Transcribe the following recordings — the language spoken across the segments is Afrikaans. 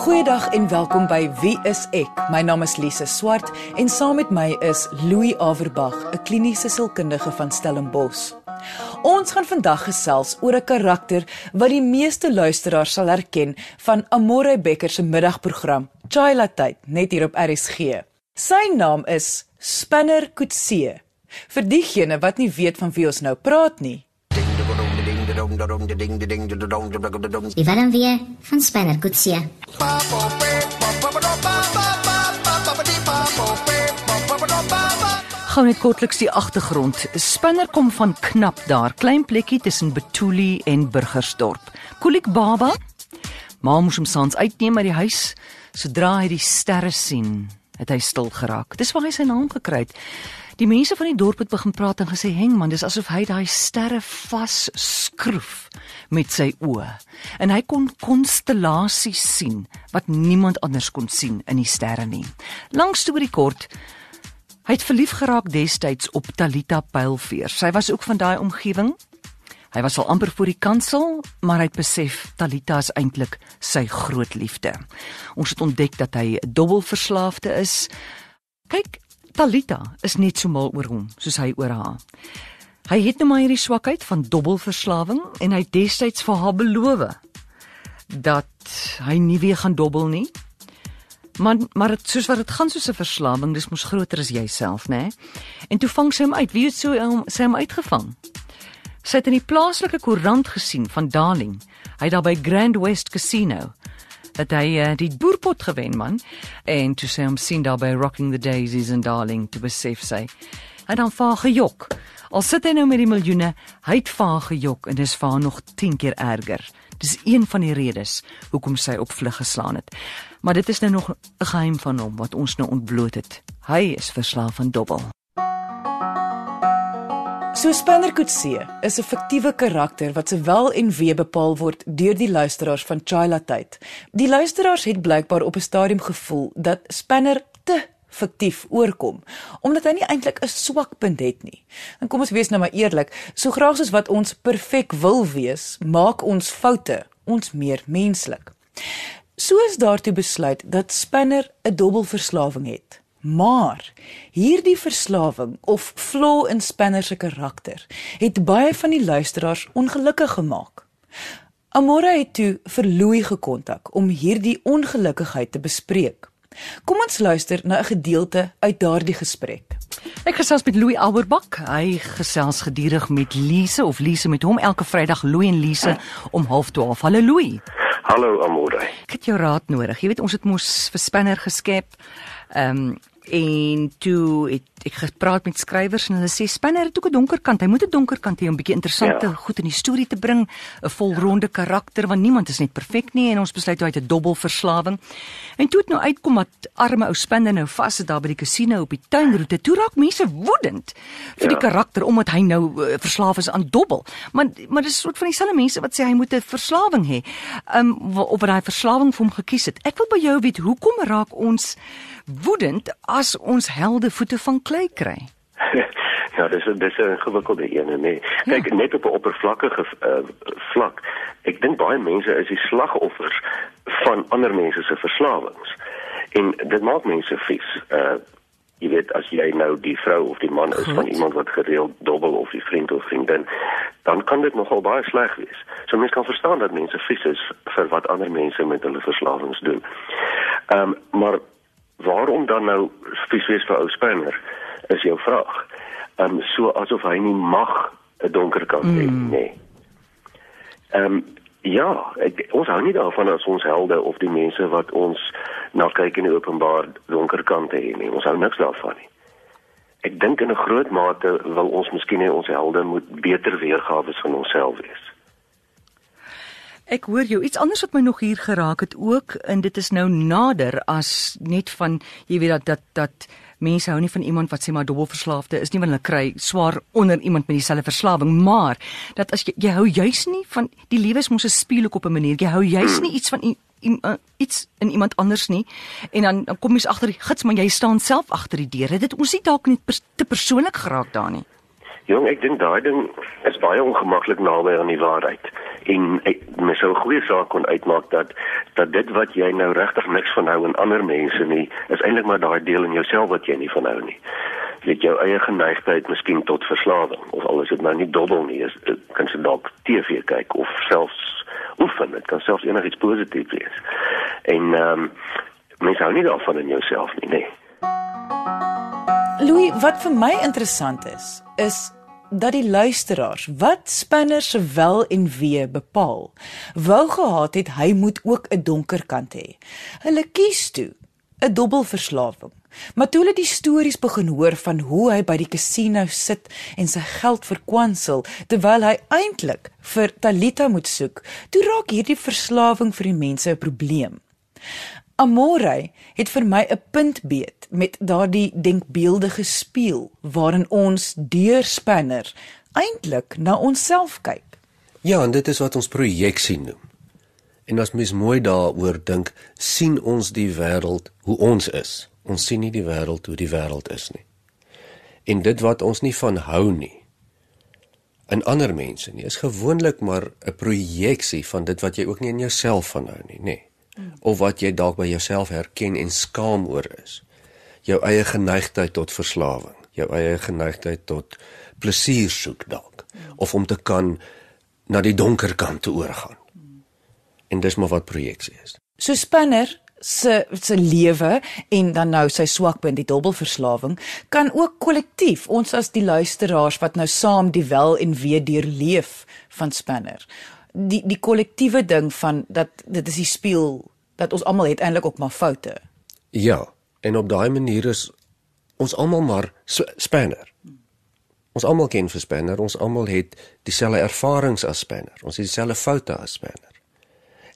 Goeiedag en welkom by Wie is ek? My naam is Lise Swart en saam met my is Louis Averbag, 'n kliniese sielkundige van Stellenbosch. Ons gaan vandag gesels oor 'n karakter wat die meeste luisteraars sal herken van Amore Becker se middagprogram, Chai Latte, net hier op RSG. Sy naam is Spinner Kutse. Vir diegene wat nie weet van wie ons nou praat nie, Die Willem weer van Spanner Kutsie. Gou net kortliks die agtergrond. Spinner kom van knap daar, klein plekkie tussen Betuli en Burgersdorp. Kolik Baba. Ma moes hom saans uitneem uit die huis. Sodra hy die sterre sien, het hy stil geraak. Dis waar hy sy naam gekry het. Die mense van die dorp het begin praat en gesê, "Heng man, dis asof hy daai sterre vas skroef met sy oë." En hy kon konstellasies sien wat niemand anders kon sien in die sterre nie. Lang storie kort, hy het verlief geraak destyds op Talita Pylveer. Sy was ook van daai omgewing. Hy was al amper voor die kansel, maar hy het besef Talita is eintlik sy groot liefde. Ons het ontdek dat hy 'n dubbelverslaafde is. Kyk, Talita is net so mal oor hom soos hy oor haar. Hy het nou maar hierdie swakheid van dobbelverslawing en hy het destyds vir haar beloof dat hy nie weer gaan dobbel nie. Maar maar het, soos wat dit gaan soos 'n verslawing, dis mos groter as jouself, né? En toe vang sy hom uit. Wie het so hom sy hom uitgevang? Sy het in die plaaslike koerant gesien van Darling. Hy daar by Grand West Casino het hy uh, die boerpot gewen man. En toe sê hom sien daar by Rocking the Daisies and Darling to besef sy. Hy dan vaar gejok. Al sit hy nou met die miljoene hy het vaar gejok en dis vaar nog 10 keer erger. Dis een van die redes hoekom sy op vlug geslaan het. Maar dit is nou nog 'n geheim van hom wat ons nou ontbloot het. Hy is verslaaf aan dobbel So Spanner Kutse is 'n fiktiewe karakter wat sowel en wee bepaal word deur die luisteraars van Chila Tyd. Die luisteraars het blykbaar op 'n stadium gevoel dat Spanner te fiktief oorkom omdat hy nie eintlik 'n swak punt het nie. En kom ons wees nou maar eerlik, so graag soos wat ons perfek wil wees, maak ons foute ons meer menslik. So is daartoe besluit dat Spanner 'n dubbelverslawing het. Maar hierdie verslawing of flaw in Spanner se karakter het baie van die luisteraars ongelukkig gemaak. Amora het toe vir Louis gekontak om hierdie ongelukkigheid te bespreek. Kom ons luister na 'n gedeelte uit daardie gesprek. Ek gesels met Louis Alberbak. Hy gesels gedurig met Lise of Lise met hom elke Vrydag Louis en Lise om 12:30. Hallo Louis. Hallo Amore. Ek het jou raad nodig. Jy weet ons het mos vir Spanner geskep. Ehm um, en toe het ek gepraat met skrywers en hulle sê Spanner het ook 'n donker kant. Hy moet 'n donker kant hê om 'n bietjie interessante ja. goed in die storie te bring, 'n volronde karakter want niemand is net perfek nie en ons besluit hy het 'n dubbelverslawing. En toe het nou uitkom dat arme ou Spanner nou vas sit daar by die kasino op die tuinroete. Toe raak mense woedend vir ja. die karakter omdat hy nou uh, verslaaf is aan dobbel. Maar maar dis 'n soort van dieselfde mense wat sê hy moet 'n verslawing hê. Um of hy verslawing vir hom gekies het. Ek wil by jou weet, hoekom raak ons woedend as ons helde voete van klei kry? ja, dis dis 'n gewikkelde ene, nee. Kyk, ja. net op 'n oppervlakkige uh, vlak. Ek dink baie mense is die slagoffers van ander mense se verslawings. En dit maak mense vies. Uh jy weet as jy nou die vrou of die man is Goed. van iemand wat gereeld dobbel of die vriend of vriendin, dan kan dit nogal baie sleg wees. So mense kan verstaan dat mense vies is vir wat ander mense met hulle verslawings doen. Ehm um, maar waarom dan nou vies wees vir ou Spanner is jou vraag. Ehm um, so asof hy nie mag 'n donker kant hê mm. nie. Ehm um, ja, ek, ons hou nie daarvan as ons helde of die mense wat ons na kyk in die openbaar donker kant hê nie. Ons hou niks daarvan nie. Ek dink in 'n groot mate wil ons miskien hê ons helde moet beter weergawe van onsself wees. Ek hoor jou iets anders wat my nog hier geraak het ook en dit is nou nader as net van jy weet dat dat dat mense hou nie van iemand wat sê maar dubbelverslaafde is nie want hulle kry swaar onder iemand met dieselfde verslawing. Maar dat as jy, jy hou juis nie van die lewe is mos 'n spieelhoek op 'n manier. Jy hou juis nie iets van uh, iets in iemand anders nie. En dan, dan kom jy agter die gits maar jy staan self agter die deur. Dit ons nie dalk net pers te persoonlik geraak daar nie Jong, ek dink daai ding is baie ongemaklik naby aan die waarheid. En mens sou 'n goeie saak kon uitmaak dat dat dit wat jy nou regtig niks van hou in ander mense nie, is eintlik maar daai deel in jouself wat jy nie van hou nie. Jy het jou eie geneigtheid miskien tot verslawing of al is dit nou nie dobbel nie, is kan se dalk TV kyk of selfs oefen, dit kan selfs enigiets positief wees. En ehm um, mens hou nie daarvan in jouself nie, nee. Louis, wat vir my interessant is, is dat die luisteraars wat Spinner se wel en wee bepaal, wou gehad het hy moet ook 'n donker kant hê. Hulle kies toe 'n dubbelverslawing. Maar toe hulle die stories begin hoor van hoe hy by die kasino sit en sy geld verkwansel terwyl hy eintlik vir Talita moet soek, toe raak hierdie verslawing vir die mense 'n probleem. Amore het vir my 'n punt beet met daardie denkbeeldige spieël waarin ons deurspanner eintlik na onsself kyk. Ja, en dit is wat ons projeksie noem. En as mens mooi daaroor dink, sien ons die wêreld hoe ons is. Ons sien nie die wêreld hoe die wêreld is nie. En dit wat ons nie van hou nie in ander mense nie, is gewoonlik maar 'n projeksie van dit wat jy ook nie in jouself van hou nie, nê. Nee of wat jy dalk by jouself herken en skaam oor is. Jou eie geneigtheid tot verslawing, jou eie geneigtheid tot plesier soek dalk of om te kan na die donker kant toe oorgaan. En dis maar wat projeksie is. So Spinner se se lewe en dan nou sy swakpunt die dubbelverslawing kan ook kollektief ons as die luisteraars wat nou saam die wel en wee deurleef van Spinner die die kollektiewe ding van dat dit is die speel dat ons almal het eintlik ook maar foute. Ja, en op daai manier is ons almal maar spanner. Ons almal ken vir spanner, ons almal het dieselfde ervarings as spanner. Ons het dieselfde foute as spanner.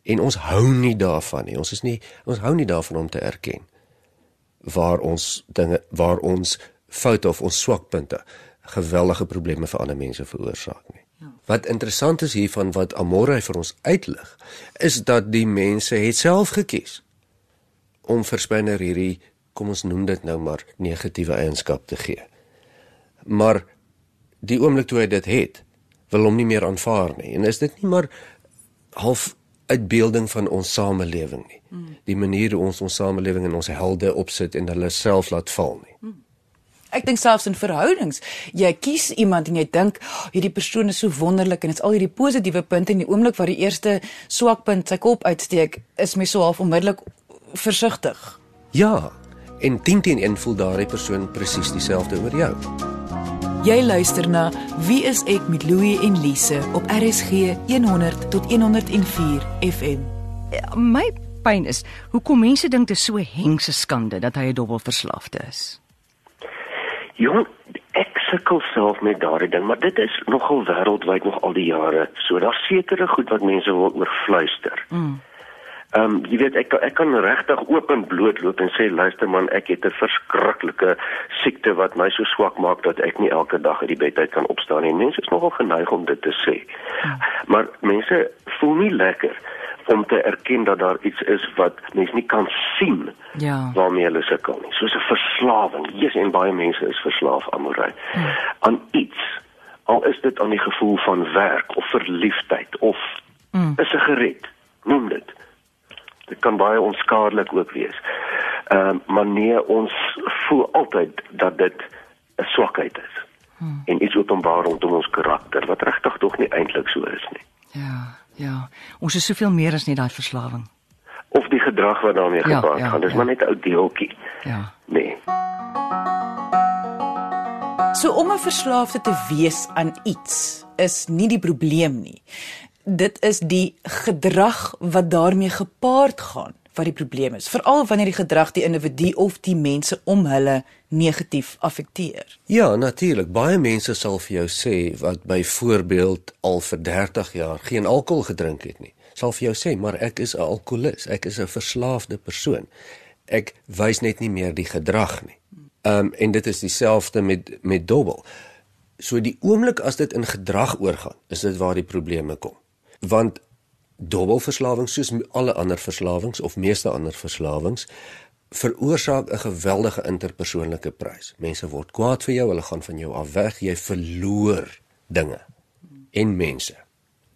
En ons hou nie daarvan nie. Ons is nie ons hou nie daarvan om te erken waar ons dinge waar ons foute of ons swakpunte geweldige probleme vir ander mense veroorsaak nie. Wat interessant is hiervan wat Amore vir ons uitlig, is dat die mense het self gekies om vir Spinner hierdie, kom ons noem dit nou maar negatiewe eienskap te gee. Maar die oomblik toe hy dit het, wil hom nie meer aanvaar nie. En is dit nie maar half uitbeelding van ons samelewing nie. Die manier hoe ons ons samelewing en ons helde opsit en hulle self laat val nie. Ek dink selfs in verhoudings, jy kies iemand en jy dink oh, hierdie persoon is so wonderlik en dit is al hierdie positiewe punte en die oomblik waar die eerste swakpunt sy kop uitsteek, is my so half onmiddellik versigtig. Ja, en teen teen en voel daardie persoon presies dieselfde oor jou. Jy luister na Wie is ek met Louie en Lise op RSG 100 tot 104 FM. Ja, my pyn is hoekom mense dink dit is so hengse skande dat hy 'n dubbelverslaafde is. Jong, ek sukkel self met daardie ding, maar dit is nogal wêreldwyd nog al die jare. So daar's sekere goed wat mense wil oorfluister. Mm. Ehm um, jy weet ek ek kan regtig oop en bloot loop en sê luister man ek het 'n verskriklike siekte wat my so swak maak dat ek nie elke dag uit die bed uit kan opstaan nie. Mense is nogal geneig om dit te sê. Mm. Maar mense voel nie lekker om te erken dat daar iets is wat mens nie kan sien ja. waarmee hulle sukkel nie. Soos 'n verslawing. Jesus en baie mense is verslaaf aan moery. Hmm. aan iets. Al is dit aan die gevoel van werk of verliefdheid of hmm. 'n sigaret, noem dit. Dit kan baie onskadelik ook wees. Ehm uh, maar nee, ons voel altyd dat dit 'n swakheid is. Hmm. En iets openbaar rondom ons karakter wat regtig tog nie eintlik so is nie. Ja. Ja, ons is soveel meer as net daai verslawing. Of die gedrag wat daarmee ja, gepaard ja, gaan. Dis ja. maar net 'n ou deeltjie. Ja. Nee. So om 'n verslaafde te wees aan iets is nie die probleem nie. Dit is die gedrag wat daarmee gepaard gaan wat die probleem is, veral wanneer die gedrag die individu of die mense om hulle negatief affekteer. Ja, natuurlik. Baie mense sal vir jou sê wat byvoorbeeld al vir 30 jaar geen alkohol gedrink het nie. Sal vir jou sê, "Maar ek is 'n alkolikus. Ek is 'n verslaafde persoon. Ek wys net nie meer die gedrag nie." Ehm um, en dit is dieselfde met met dobbel. So die oomblik as dit in gedrag oorgaan, is dit waar die probleme kom. Want dobbelverslawing soos alle ander verslawings of meeste ander verslawings veroorsaak 'n geweldige interpersoonlike prys. Mense word kwaad vir jou, hulle gaan van jou af weg, jy verloor dinge en mense.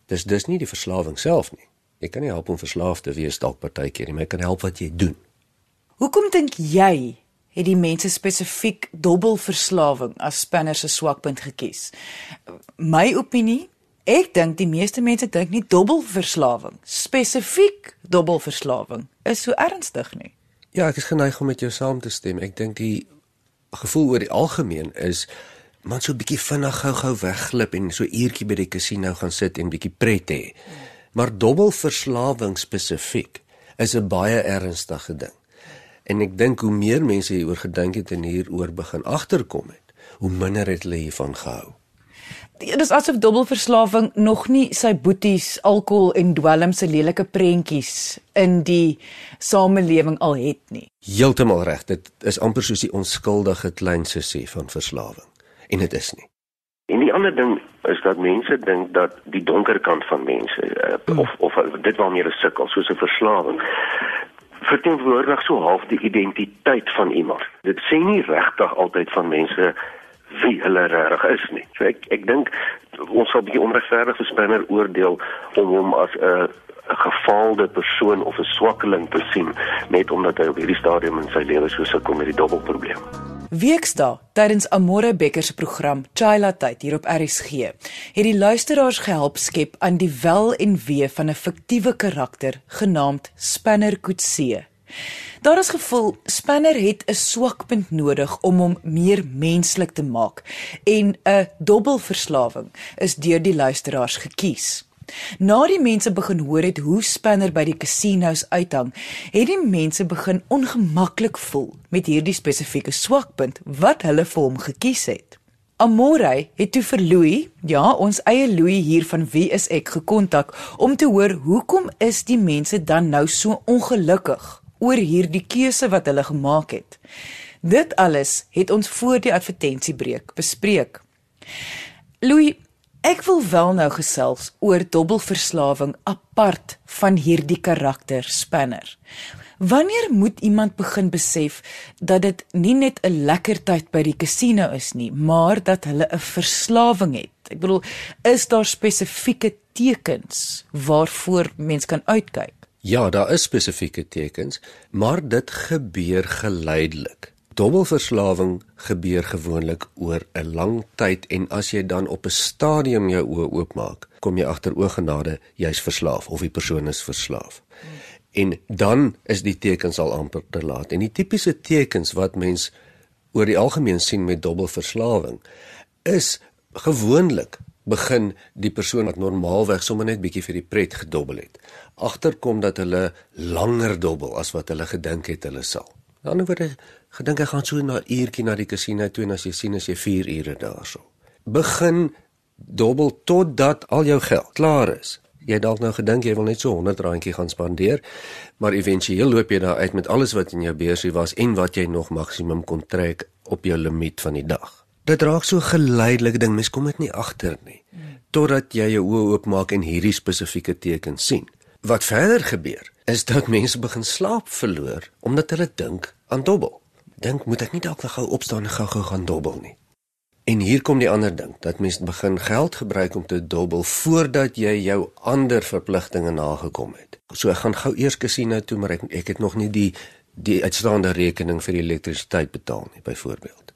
Dis dis nie die verslawing self nie. Jy kan nie help om verslaaf te wees dalk partykeer nie, maar jy kan help wat jy doen. Hoekom dink jy het die mense spesifiek dobbelverslawing as spanner se swakpunt gekies? My opinie, ek dink die meeste mense dink nie dobbelverslawing, spesifiek dobbelverslawing is so ernstig nie. Ja, ek is geneig om met jou saam te stem. Ek dink die gevoel oor die algemeen is man so 'n bietjie vinnig gou-gou wegglip en so uurtjie by die casino gaan sit en bietjie pret hê. Maar dobbelverslawing spesifiek is 'n baie ernstige ding. En ek dink hoe meer mense hieroor gedink het en hieroor begin agterkom het, hoe minder het hulle hiervan gehou. Dit is asof dubbelverslawing nog nie sy boeties alkohol en dwelm se lelike prentjies in die samelewing al het nie. Heeltemal reg. Dit is amper soos die onskuldige klein sussie van verslawing. En dit is nie. En die ander ding is dat mense dink dat die donker kant van mense uh, of of dit waarmee hulle sukkel soos 'n verslawing verteenwoordig so half die identiteit van iemand. Dit sê nie regtig altyd van mense wie hulle regtig is nie. So ek ek dink ons sal bietjie onregverdig vir Spinner oordeel om hom as 'n 'n gefaalde persoon of 'n swakkeling te sien net omdat hy op hierdie stadium in sy lewe so sukkel met die dubbelprobleem. Weksdae tydens Amore Becker se program Chila Tyd hier op RSG het die luisteraars gehelp skep aan die wel en wee van 'n fiktiewe karakter genaamd Spanner Kutse. Daar is gevoel Spanner het 'n swakpunt nodig om hom meer menslik te maak en 'n dubbelverslawing is deur die luisteraars gekies. Na die mense begin hoor het hoe Spanner by die casinos uithang, het die mense begin ongemaklik voel met hierdie spesifieke swakpunt wat hulle vir hom gekies het. Amore het toe vir Louis, ja, ons eie Louis hier van Wie is ek gekontak om te hoor hoekom is die mense dan nou so ongelukkig oor hierdie keuse wat hulle gemaak het. Dit alles het ons voor die advertensiebreek bespreek. Louis, ek wil wel nou gesels oor dubbelverslawing apart van hierdie karakter Spanner. Wanneer moet iemand begin besef dat dit nie net 'n lekker tyd by die casino is nie, maar dat hulle 'n verslawing het? Ek bedoel, is daar spesifieke tekens waarvoor mens kan uitkyk? Ja, daar is spesifieke tekens, maar dit gebeur geleidelik. Dubbelverslawing gebeur gewoonlik oor 'n lang tyd en as jy dan op 'n stadium jou oë oopmaak, kom jy agter ogenade jy's verslaaf of die persoon is verslaaf. En dan is die tekens al amper te laat. En die tipiese tekens wat mens oor die algemeen sien met dubbelverslawing is gewoonlik begin die persoon wat normaalweg sommer net bietjie vir die pret gedobbel het agterkom dat hulle langer dobbel as wat hulle gedink het hulle sal. Aan die ander woorde, gedink hy gaan so na uurtjie na die casino toe en as jy sien as jy 4 ure daarso. Begin dobbel totdat al jou geld klaar is. Jy dalk nou gedink jy wil net so 100 randjie gaan spandeer, maar éventueel loop jy daar uit met alles wat in jou beursie was en wat jy nog maksimum kon trek op jou limiet van die dag. Dit raak so geleidelik ding, mens kom dit nie agter nie totdat jy jou oë oopmaak en hierdie spesifieke tekens sien. Wat verder gebeur is dat mense begin slaap verloor omdat hulle dink aan dobbel. Dink moet ek nie dalk gou opstaan en gou-gou gaan dobbel nie. En hier kom die ander ding, dat mense begin geld gebruik om te dobbel voordat jy jou ander verpligtinge nagekom het. So ek gaan gou eers casino toe, maar ek ek het nog nie die die uitstaande rekening vir die elektrisiteit betaal nie, byvoorbeeld.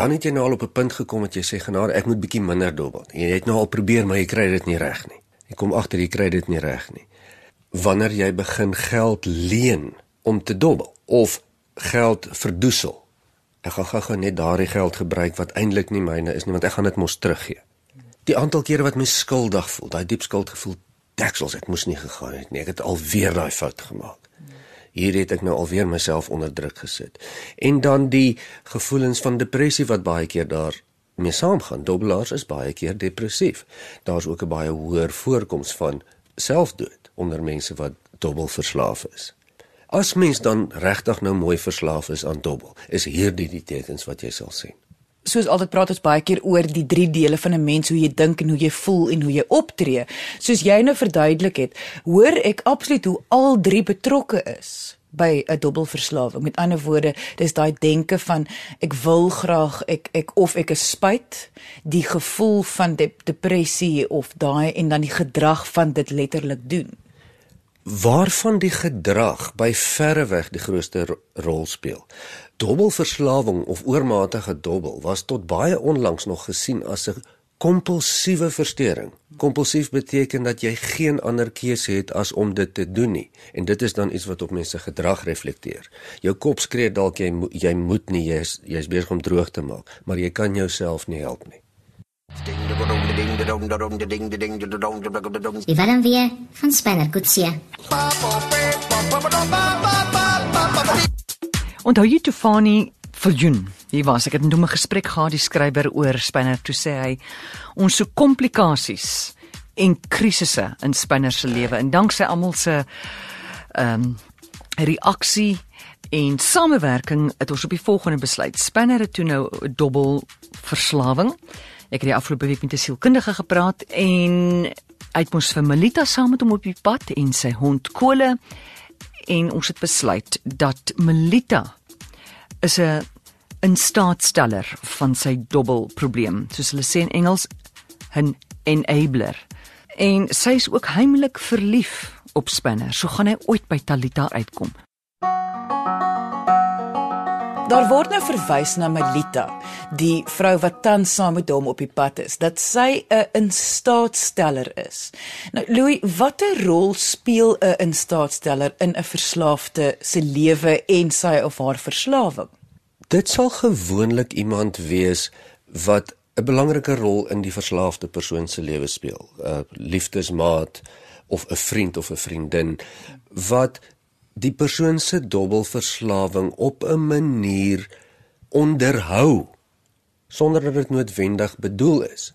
Dan het jy nou al op 'n punt gekom dat jy sê genade, ek moet bietjie minder dobbel. Jy het nou al probeer, maar jy kry dit nie reg nie. Jy kom agter jy kry dit nie reg nie wanneer jy begin geld leen om te dobbel of geld verdoesel. Ek gaan gou net daardie geld gebruik wat eintlik nie myne is nie want ek gaan dit mos teruggee. Die aantal kere wat mens skuldig voel, daai diep skuldgevoel, deksels, dit moes nie gegaan het nie. Ek het alweer daai fout gemaak. Hier het ek nou alweer myself onder druk gesit. En dan die gevoelens van depressie wat baie keer daar mee saamgaan. Dobbelaars is baie keer depressief. Daar's ook 'n baie hoër voorkoms van selfdood onder mense wat dobbel verslaaf is. As mens dan regtig nou mooi verslaaf is aan dobbel, is hierdie die tekens wat jy sal sien. Soos altyd praat ons baie keer oor die drie dele van 'n mens, hoe jy dink en hoe jy voel en hoe jy optree. Soos jy nou verduidelik het, hoor ek absoluut hoe al drie betrokke is by 'n dobbelverslawing. Met ander woorde, dis daai denke van ek wil graag ek ek of ek is spyt, die gevoel van de depressie of daai en dan die gedrag van dit letterlik doen. Waarvan die gedrag by verreweg die grootste ro rol speel. Dobbelverslawing of oormatige dobbel was tot baie onlangs nog gesien as 'n kompulsiewe verstoring. Kompulsief beteken dat jy geen ander keuse het as om dit te doen nie en dit is dan iets wat op mense gedrag reflekteer. Jou kop skree dalk jy jy moet nie jy's jy's besig om droog te maak, maar jy kan jouself nie help nie. Die waren weer van Spanner Kutsie. Onthou jy Tufani Viljoen? Hier was ek het 'n gesprek gehad die skrywer oor Spinner toe sê hy ons so komplikasies en krisisse in Spinner se lewe en danksy almal se ehm um, reaksie en samewerking het ons op die volgende besluit. Spinner het toe nou 'n dobbel verslawing. Ek het die afgelope week met 'n sielkundige gepraat en hy het mos vir Melita saam met hom op die pad en sy hond Kole en ons het besluit dat Melita is 'n instaatsteller van sy dobbelprobleem, soos hulle sê in Engels, 'n enabler. En sy is ook heimlik verlief op Spinner. So gaan hy ooit by Talita uitkom. Daar word nou verwys na Melita, die vrou wat tans saam met hom op die pad is, dat sy 'n instaatsteller is. Nou Louis, watter rol speel 'n instaatsteller in 'n verslaafde se lewe en sy of haar verslawing? Dit sal gewoonlik iemand wees wat 'n belangrike rol in die verslaafde persoon se lewe speel. 'n Liefdesmaat of 'n vriend of 'n vriendin wat die persoon se dobbelverslawing op 'n manier onderhou sonder dat dit noodwendig bedoel is.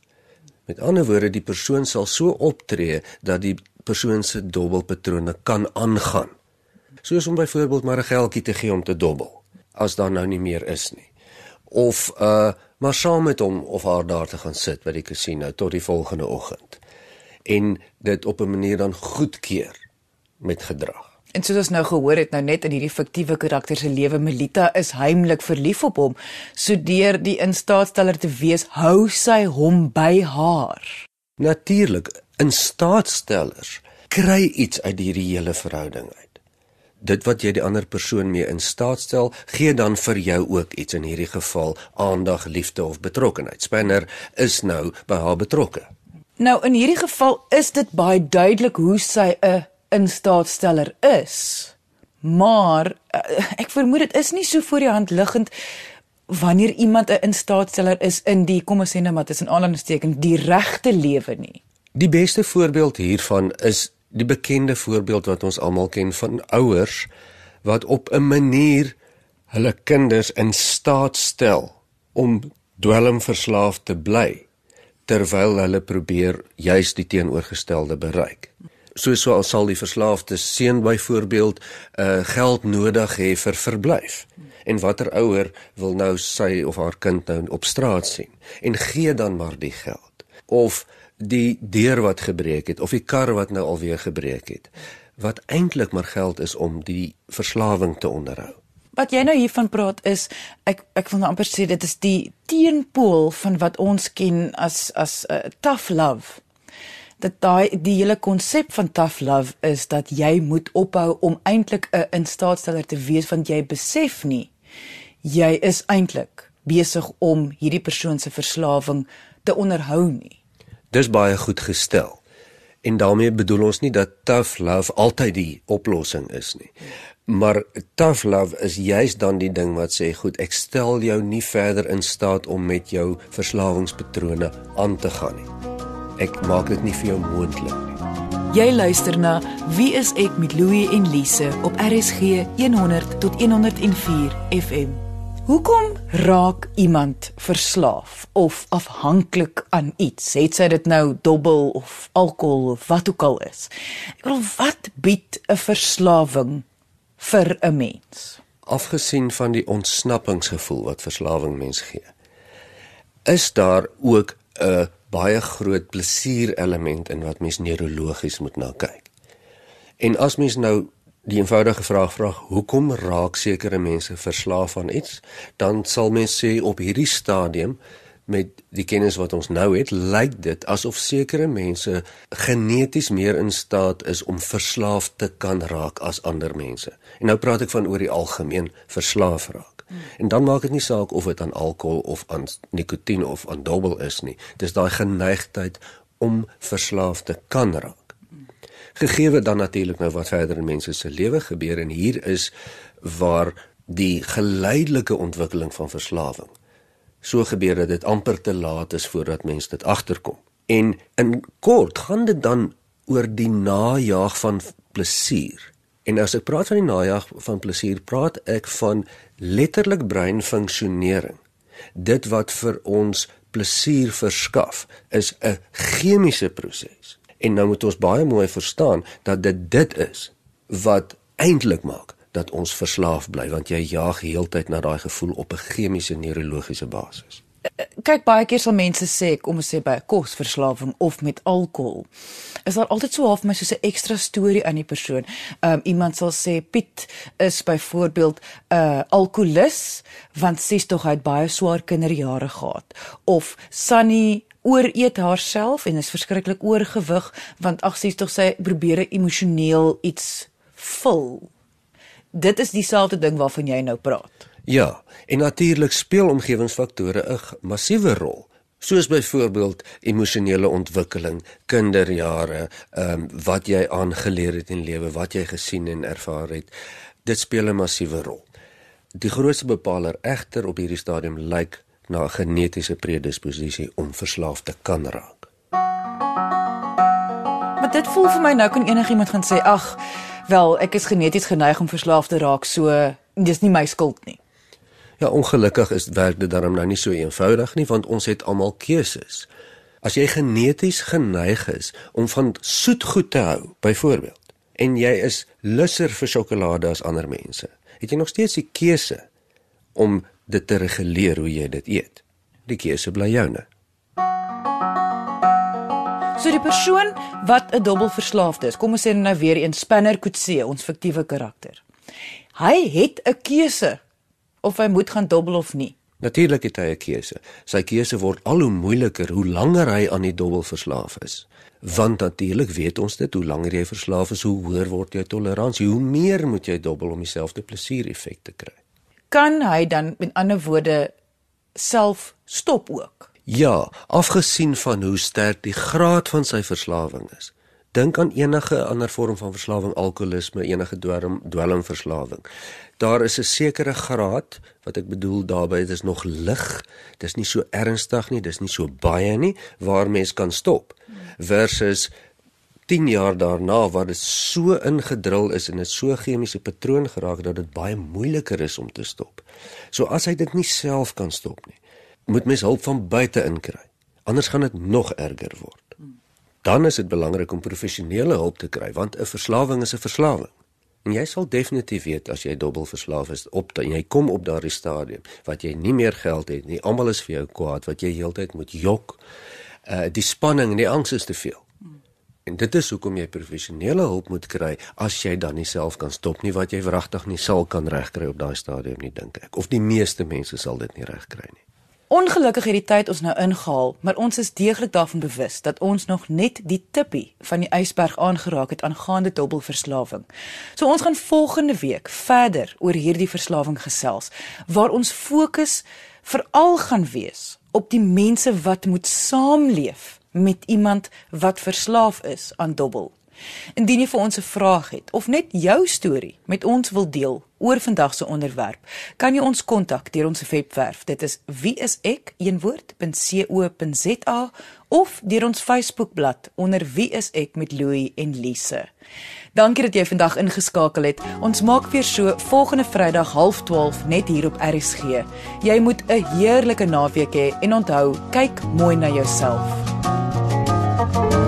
Met ander woorde, die persoon sal so optree dat die persoon se dobbelpatrone kan aangaan. Soos om byvoorbeeld maar 'n geldjie te gee om te dobbel as daar nou nie meer is nie. Of uh maar saam met hom of haar daar te gaan sit by die casino tot die volgende oggend. En dit op 'n manier dan goedkeur met gedrag. En soos ons nou gehoor het nou net in hierdie fiktiewe karakter se lewe Melita is heimlik verlief op hom. So deur die instaatsteller te wees, hou sy hom by haar. Natuurlik, instaatstellers kry iets uit hierdie hele verhouding uit dit wat jy die ander persoon mee in staat stel, gee dan vir jou ook iets in hierdie geval aandag, liefde of betrokkenheid. Spanner is nou by haar betrokke. Nou in hierdie geval is dit baie duidelik hoe sy 'n instaatsteller is. Maar eh, ek vermoed dit is nie so voor die hand liggend wanneer iemand 'n instaatsteller is in die kom ons sê nou maar tussen aanhalingstekens die regte lewe nie. Die beste voorbeeld hiervan is die bekende voorbeeld wat ons almal ken van ouers wat op 'n manier hulle kinders in staat stel om dwelmverslaaf te bly terwyl hulle probeer juis die teenoorgestelde bereik. Soos so sal die verslaafde seun byvoorbeeld uh geld nodig hê vir verblyf. En watter ouer wil nou sy of haar kind nou op straat sien en gee dan maar die geld. Of die deur wat gebreek het of die kar wat nou alweer gebreek het wat eintlik maar geld is om die verslawing te onderhou. Wat jy nou hiervan praat is ek ek wil nou amper sê dit is die teenpool van wat ons ken as as 'n uh, tough love. Dat daai die hele konsep van tough love is dat jy moet ophou om eintlik 'n instaatsteller te wees want jy besef nie jy is eintlik besig om hierdie persoon se verslawing te onderhou nie. Dis baie goed gestel. En daarmee bedoel ons nie dat tough love altyd die oplossing is nie. Maar tough love is juis dan die ding wat sê goed, ek stel jou nie verder in staat om met jou verslawingspatrone aan te gaan nie. Ek maak dit nie vir jou moontlik nie. Jy luister na Wie is ek met Louie en Lise op RSG 100 tot 104 FM. Hoekom raak iemand verslaaf of afhanklik aan iets? Het sy dit nou dobbel of alkohol of wat ook al is? Ek bedoel, wat bied 'n verslawing vir 'n mens? Afgesien van die ontsnappingsgevoel wat verslawing mens gee, is daar ook 'n baie groot plesier element in wat mens neurologies moet na kyk. En as mens nou die eenvoudige vraag vra hoekom raak sekere mense verslaaf aan iets, dan sal mens sê op hierdie stadium met die kennis wat ons nou het, lyk dit asof sekere mense geneties meer in staat is om verslaaf te kan raak as ander mense. En nou praat ek van oor die algemeen verslaaf raak. Hmm. En dan maak dit nie saak of dit aan alkohol of aan nikotien of aan dobbel is nie. Dis daai geneigtheid om verslaaf te kan raak gegeewe dan natuurlik nou wat verder in mense se lewe gebeur en hier is waar die geleidelike ontwikkeling van verslawing so gebeur dat dit amper te laat is voordat mense dit agterkom. En in kort gaan dit dan oor die najag van plesier. En as ek praat van die najag van plesier, praat ek van letterlik breinfunksionering. Dit wat vir ons plesier verskaf, is 'n chemiese proses. En nou moet ons baie mooi verstaan dat dit dit is wat eintlik maak dat ons verslaaf bly want jy jaag heeltyd na daai gevoel op 'n chemiese neurologiese basis. Kyk baie keer sal mense sê kom ons sê by kosverslawing of met alkohol. Is daar altyd so half my soos 'n ekstra storie aan die persoon. Um iemand sal sê Piet is byvoorbeeld 'n uh, alkolikus want sies tog hy het baie swaar kinderjare gehad of Sunny ooreet haarself en is verskriklik oorgewig want ag sies tog sy probeer emosioneel iets vul. Dit is dieselfde ding waarvan jy nou praat. Ja, en natuurlik speel omgewingsfaktore 'n massiewe rol soos byvoorbeeld emosionele ontwikkeling, kinderjare, ehm um, wat jy aangeleer het in lewe, wat jy gesien en ervaar het. Dit speel 'n massiewe rol. Die grootste bepaler egter op hierdie stadium lyk na 'n genetiese predisposisie om verslaaf te kan raak. Maar dit voel vir my nou kan enigiemand gaan sê, "Ag, wel, ek is geneties geneig om verslaaf te raak, so dis nie my skuld nie." Ja, ongelukkig is werk dit daarom nou nie so eenvoudig nie, want ons het almal keuses. As jy geneties geneig is om van soet goed te hou, byvoorbeeld, en jy is lusser vir sjokolade as ander mense, het jy nog steeds die keuse om dit te reguleer hoe jy dit eet. Die keuse bly joune. So die persoon wat 'n dobbelverslaafde is, kom ons sê nou weer een Spanner Kutse, ons fiktiewe karakter. Hy het 'n keuse of hy moet gaan dobbel of nie. Natuurlik het hy 'n keuse. Sy keuse word al hoe moeiliker hoe langer hy aan die dobbel verslaaf is. Want natuurlik weet ons dit, hoe langer jy verslaaf is, hoe hoër word jou toleransie, hoe meer moet jy dobbel om dieselfde plesiereffek te kry kan hy dan met ander woorde self stop ook. Ja, afgesien van hoe sterk die graad van sy verslawing is. Dink aan enige ander vorm van verslawing, alkoholisme, enige dwelm dwelmverslawing. Daar is 'n sekere graad wat ek bedoel daarbey dit is nog lig. Dis nie so ernstig nie, dis nie so baie nie waar mens kan stop versus 10 jaar daarna waar dit so ingedrul is en dit so chemiese patroon geraak dat dit baie moeiliker is om te stop. So as hy dit nie self kan stop nie, moet mens hulp van buite inkry. Anders gaan dit nog erger word. Dan is dit belangrik om professionele hulp te kry want 'n verslawing is 'n verslawing. En jy sal definitief weet as jy dubbel verslaaf is op dat jy kom op daardie stadium wat jy nie meer geld het nie. Almal is vir jou kwaad wat jy heeltyd moet jok. Uh die spanning en die angs is te veel. En dit is hoekom jy professionele hulp moet kry as jy dan nie self kan stop nie wat jy wragtig nie sal kan regkry op daai stadium nie dink ek of die meeste mense sal dit nie regkry nie. Ongelukkig het die tyd ons nou ingehaal, maar ons is deeglik daarvan bewus dat ons nog net die tippie van die ysberg aangeraak het aangaande dubbelverslawing. So ons gaan volgende week verder oor hierdie verslawing gesels waar ons fokus veral gaan wees op die mense wat moet saamleef met iemand wat verslaaf is aan dobbel. Indien jy vir ons 'n vraag het of net jou storie met ons wil deel oor vandag se onderwerp, kan jy ons kontak deur ons webwerf. Dit is wieisek.co.za of deur ons Facebookblad onder wieisek met Louie en Lise. Dankie dat jy vandag ingeskakel het. Ons maak weer so volgende Vrydag 12:30 net hier op RSG. Jy moet 'n heerlike naweek hê en onthou, kyk mooi na jouself. Thank you